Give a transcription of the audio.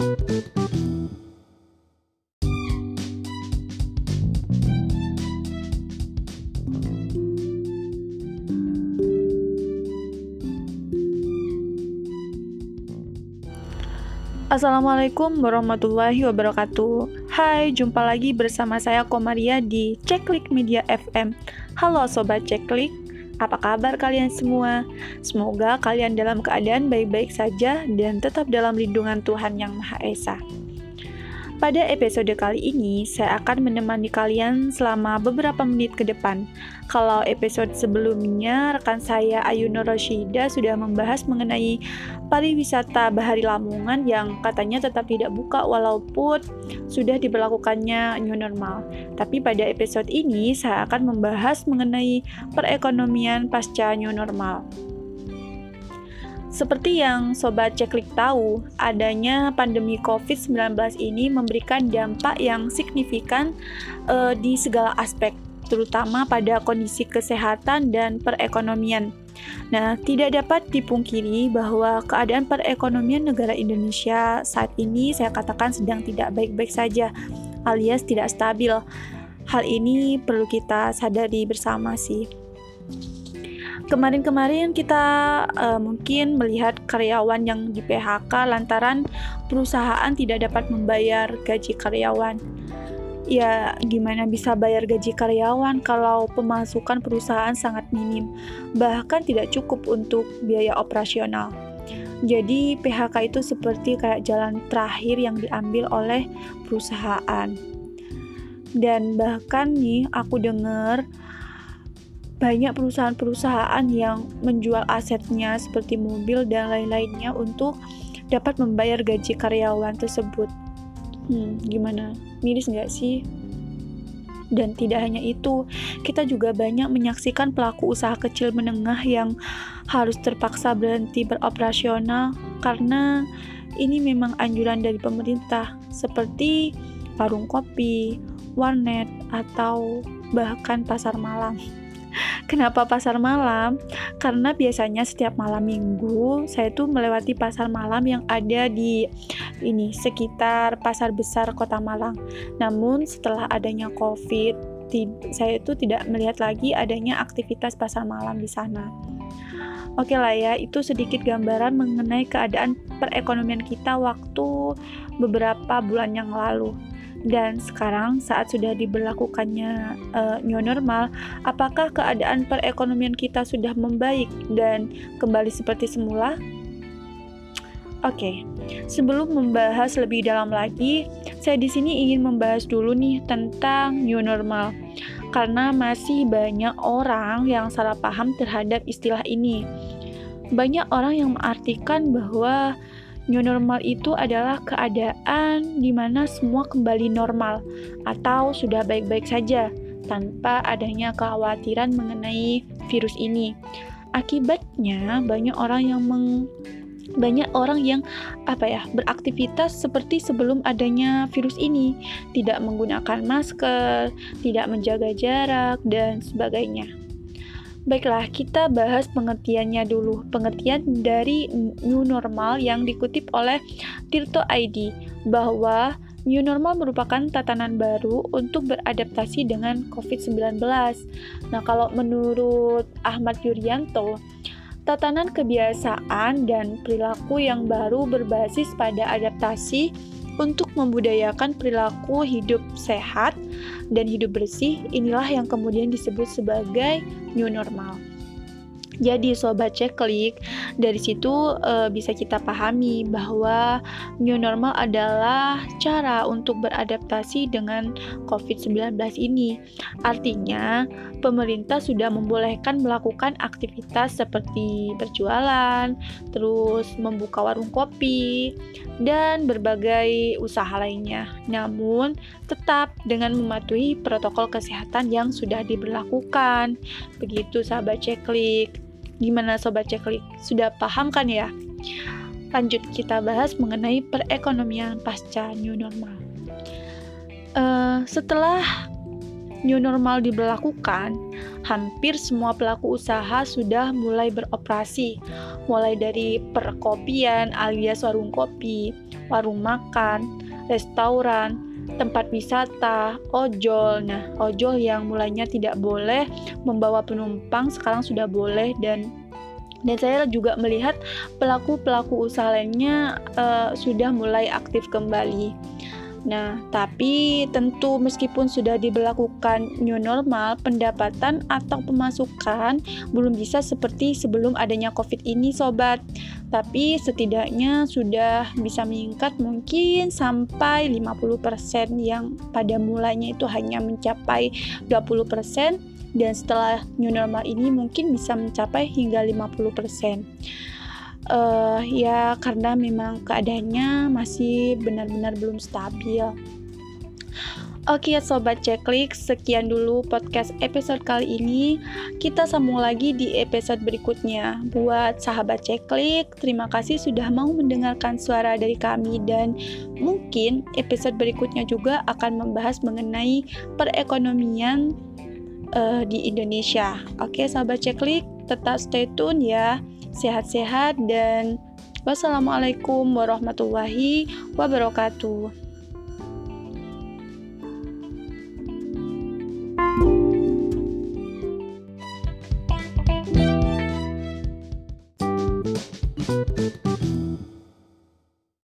Assalamualaikum warahmatullahi wabarakatuh. Hai, jumpa lagi bersama saya Komaria di Ceklik Media FM Halo Sobat Ceklik, apa kabar kalian semua? Semoga kalian dalam keadaan baik-baik saja dan tetap dalam lindungan Tuhan Yang Maha Esa pada episode kali ini, saya akan menemani kalian selama beberapa menit ke depan. Kalau episode sebelumnya, rekan saya Ayu Noroshida sudah membahas mengenai pariwisata Bahari Lamongan yang katanya tetap tidak buka walaupun sudah diberlakukannya new normal. Tapi pada episode ini, saya akan membahas mengenai perekonomian pasca new normal. Seperti yang Sobat Ceklik tahu, adanya pandemi COVID-19 ini memberikan dampak yang signifikan uh, di segala aspek, terutama pada kondisi kesehatan dan perekonomian. Nah, tidak dapat dipungkiri bahwa keadaan perekonomian negara Indonesia saat ini saya katakan sedang tidak baik-baik saja, alias tidak stabil. Hal ini perlu kita sadari bersama sih. Kemarin-kemarin kita uh, mungkin melihat karyawan yang di PHK lantaran perusahaan tidak dapat membayar gaji karyawan. Ya, gimana bisa bayar gaji karyawan kalau pemasukan perusahaan sangat minim, bahkan tidak cukup untuk biaya operasional. Jadi, PHK itu seperti kayak jalan terakhir yang diambil oleh perusahaan. Dan bahkan nih, aku dengar banyak perusahaan-perusahaan yang menjual asetnya seperti mobil dan lain-lainnya untuk dapat membayar gaji karyawan tersebut. Hmm, gimana? Miris nggak sih? Dan tidak hanya itu, kita juga banyak menyaksikan pelaku usaha kecil menengah yang harus terpaksa berhenti beroperasional karena ini memang anjuran dari pemerintah, seperti warung kopi, warnet, atau bahkan pasar malam. Kenapa pasar malam? Karena biasanya setiap malam minggu saya tuh melewati pasar malam yang ada di ini sekitar pasar besar Kota Malang. Namun setelah adanya Covid, saya itu tidak melihat lagi adanya aktivitas pasar malam di sana. Oke lah ya, itu sedikit gambaran mengenai keadaan perekonomian kita waktu beberapa bulan yang lalu. Dan sekarang saat sudah diberlakukannya uh, new normal, apakah keadaan perekonomian kita sudah membaik dan kembali seperti semula? Oke, okay. sebelum membahas lebih dalam lagi, saya di sini ingin membahas dulu nih tentang new normal. Karena masih banyak orang yang salah paham terhadap istilah ini. Banyak orang yang mengartikan bahwa New normal itu adalah keadaan di mana semua kembali normal atau sudah baik-baik saja tanpa adanya kekhawatiran mengenai virus ini. Akibatnya banyak orang yang meng banyak orang yang apa ya beraktivitas seperti sebelum adanya virus ini tidak menggunakan masker, tidak menjaga jarak dan sebagainya. Baiklah, kita bahas pengertiannya dulu. Pengertian dari new normal yang dikutip oleh Tirto ID bahwa new normal merupakan tatanan baru untuk beradaptasi dengan COVID-19. Nah, kalau menurut Ahmad Yuryanto, tatanan kebiasaan dan perilaku yang baru berbasis pada adaptasi untuk membudayakan perilaku hidup sehat dan hidup bersih, inilah yang kemudian disebut sebagai new normal. Jadi sobat ceklik, dari situ e, bisa kita pahami bahwa new normal adalah cara untuk beradaptasi dengan COVID-19 ini. Artinya, pemerintah sudah membolehkan melakukan aktivitas seperti berjualan, terus membuka warung kopi, dan berbagai usaha lainnya. Namun, tetap dengan mematuhi protokol kesehatan yang sudah diberlakukan. Begitu sahabat ceklik. Gimana sobat ceklik? Sudah paham kan ya? Lanjut kita bahas mengenai perekonomian pasca new normal. Uh, setelah new normal diberlakukan, hampir semua pelaku usaha sudah mulai beroperasi, mulai dari perkopian alias warung kopi, warung makan, restoran, tempat wisata, ojol. Nah, ojol yang mulainya tidak boleh membawa penumpang sekarang sudah boleh dan dan saya juga melihat pelaku-pelaku usaha lainnya uh, sudah mulai aktif kembali. Nah, tapi tentu meskipun sudah diberlakukan new normal, pendapatan atau pemasukan belum bisa seperti sebelum adanya COVID ini, sobat. Tapi setidaknya sudah bisa meningkat mungkin sampai 50% yang pada mulanya itu hanya mencapai 20% dan setelah new normal ini mungkin bisa mencapai hingga 50%. Uh, ya karena memang keadaannya masih benar-benar belum stabil. Oke sobat ceklik, sekian dulu podcast episode kali ini. Kita sambung lagi di episode berikutnya. Buat sahabat ceklik, terima kasih sudah mau mendengarkan suara dari kami dan mungkin episode berikutnya juga akan membahas mengenai perekonomian uh, di Indonesia. Oke, sahabat ceklik, tetap stay tune ya. Sehat-sehat dan wassalamualaikum warahmatullahi wabarakatuh.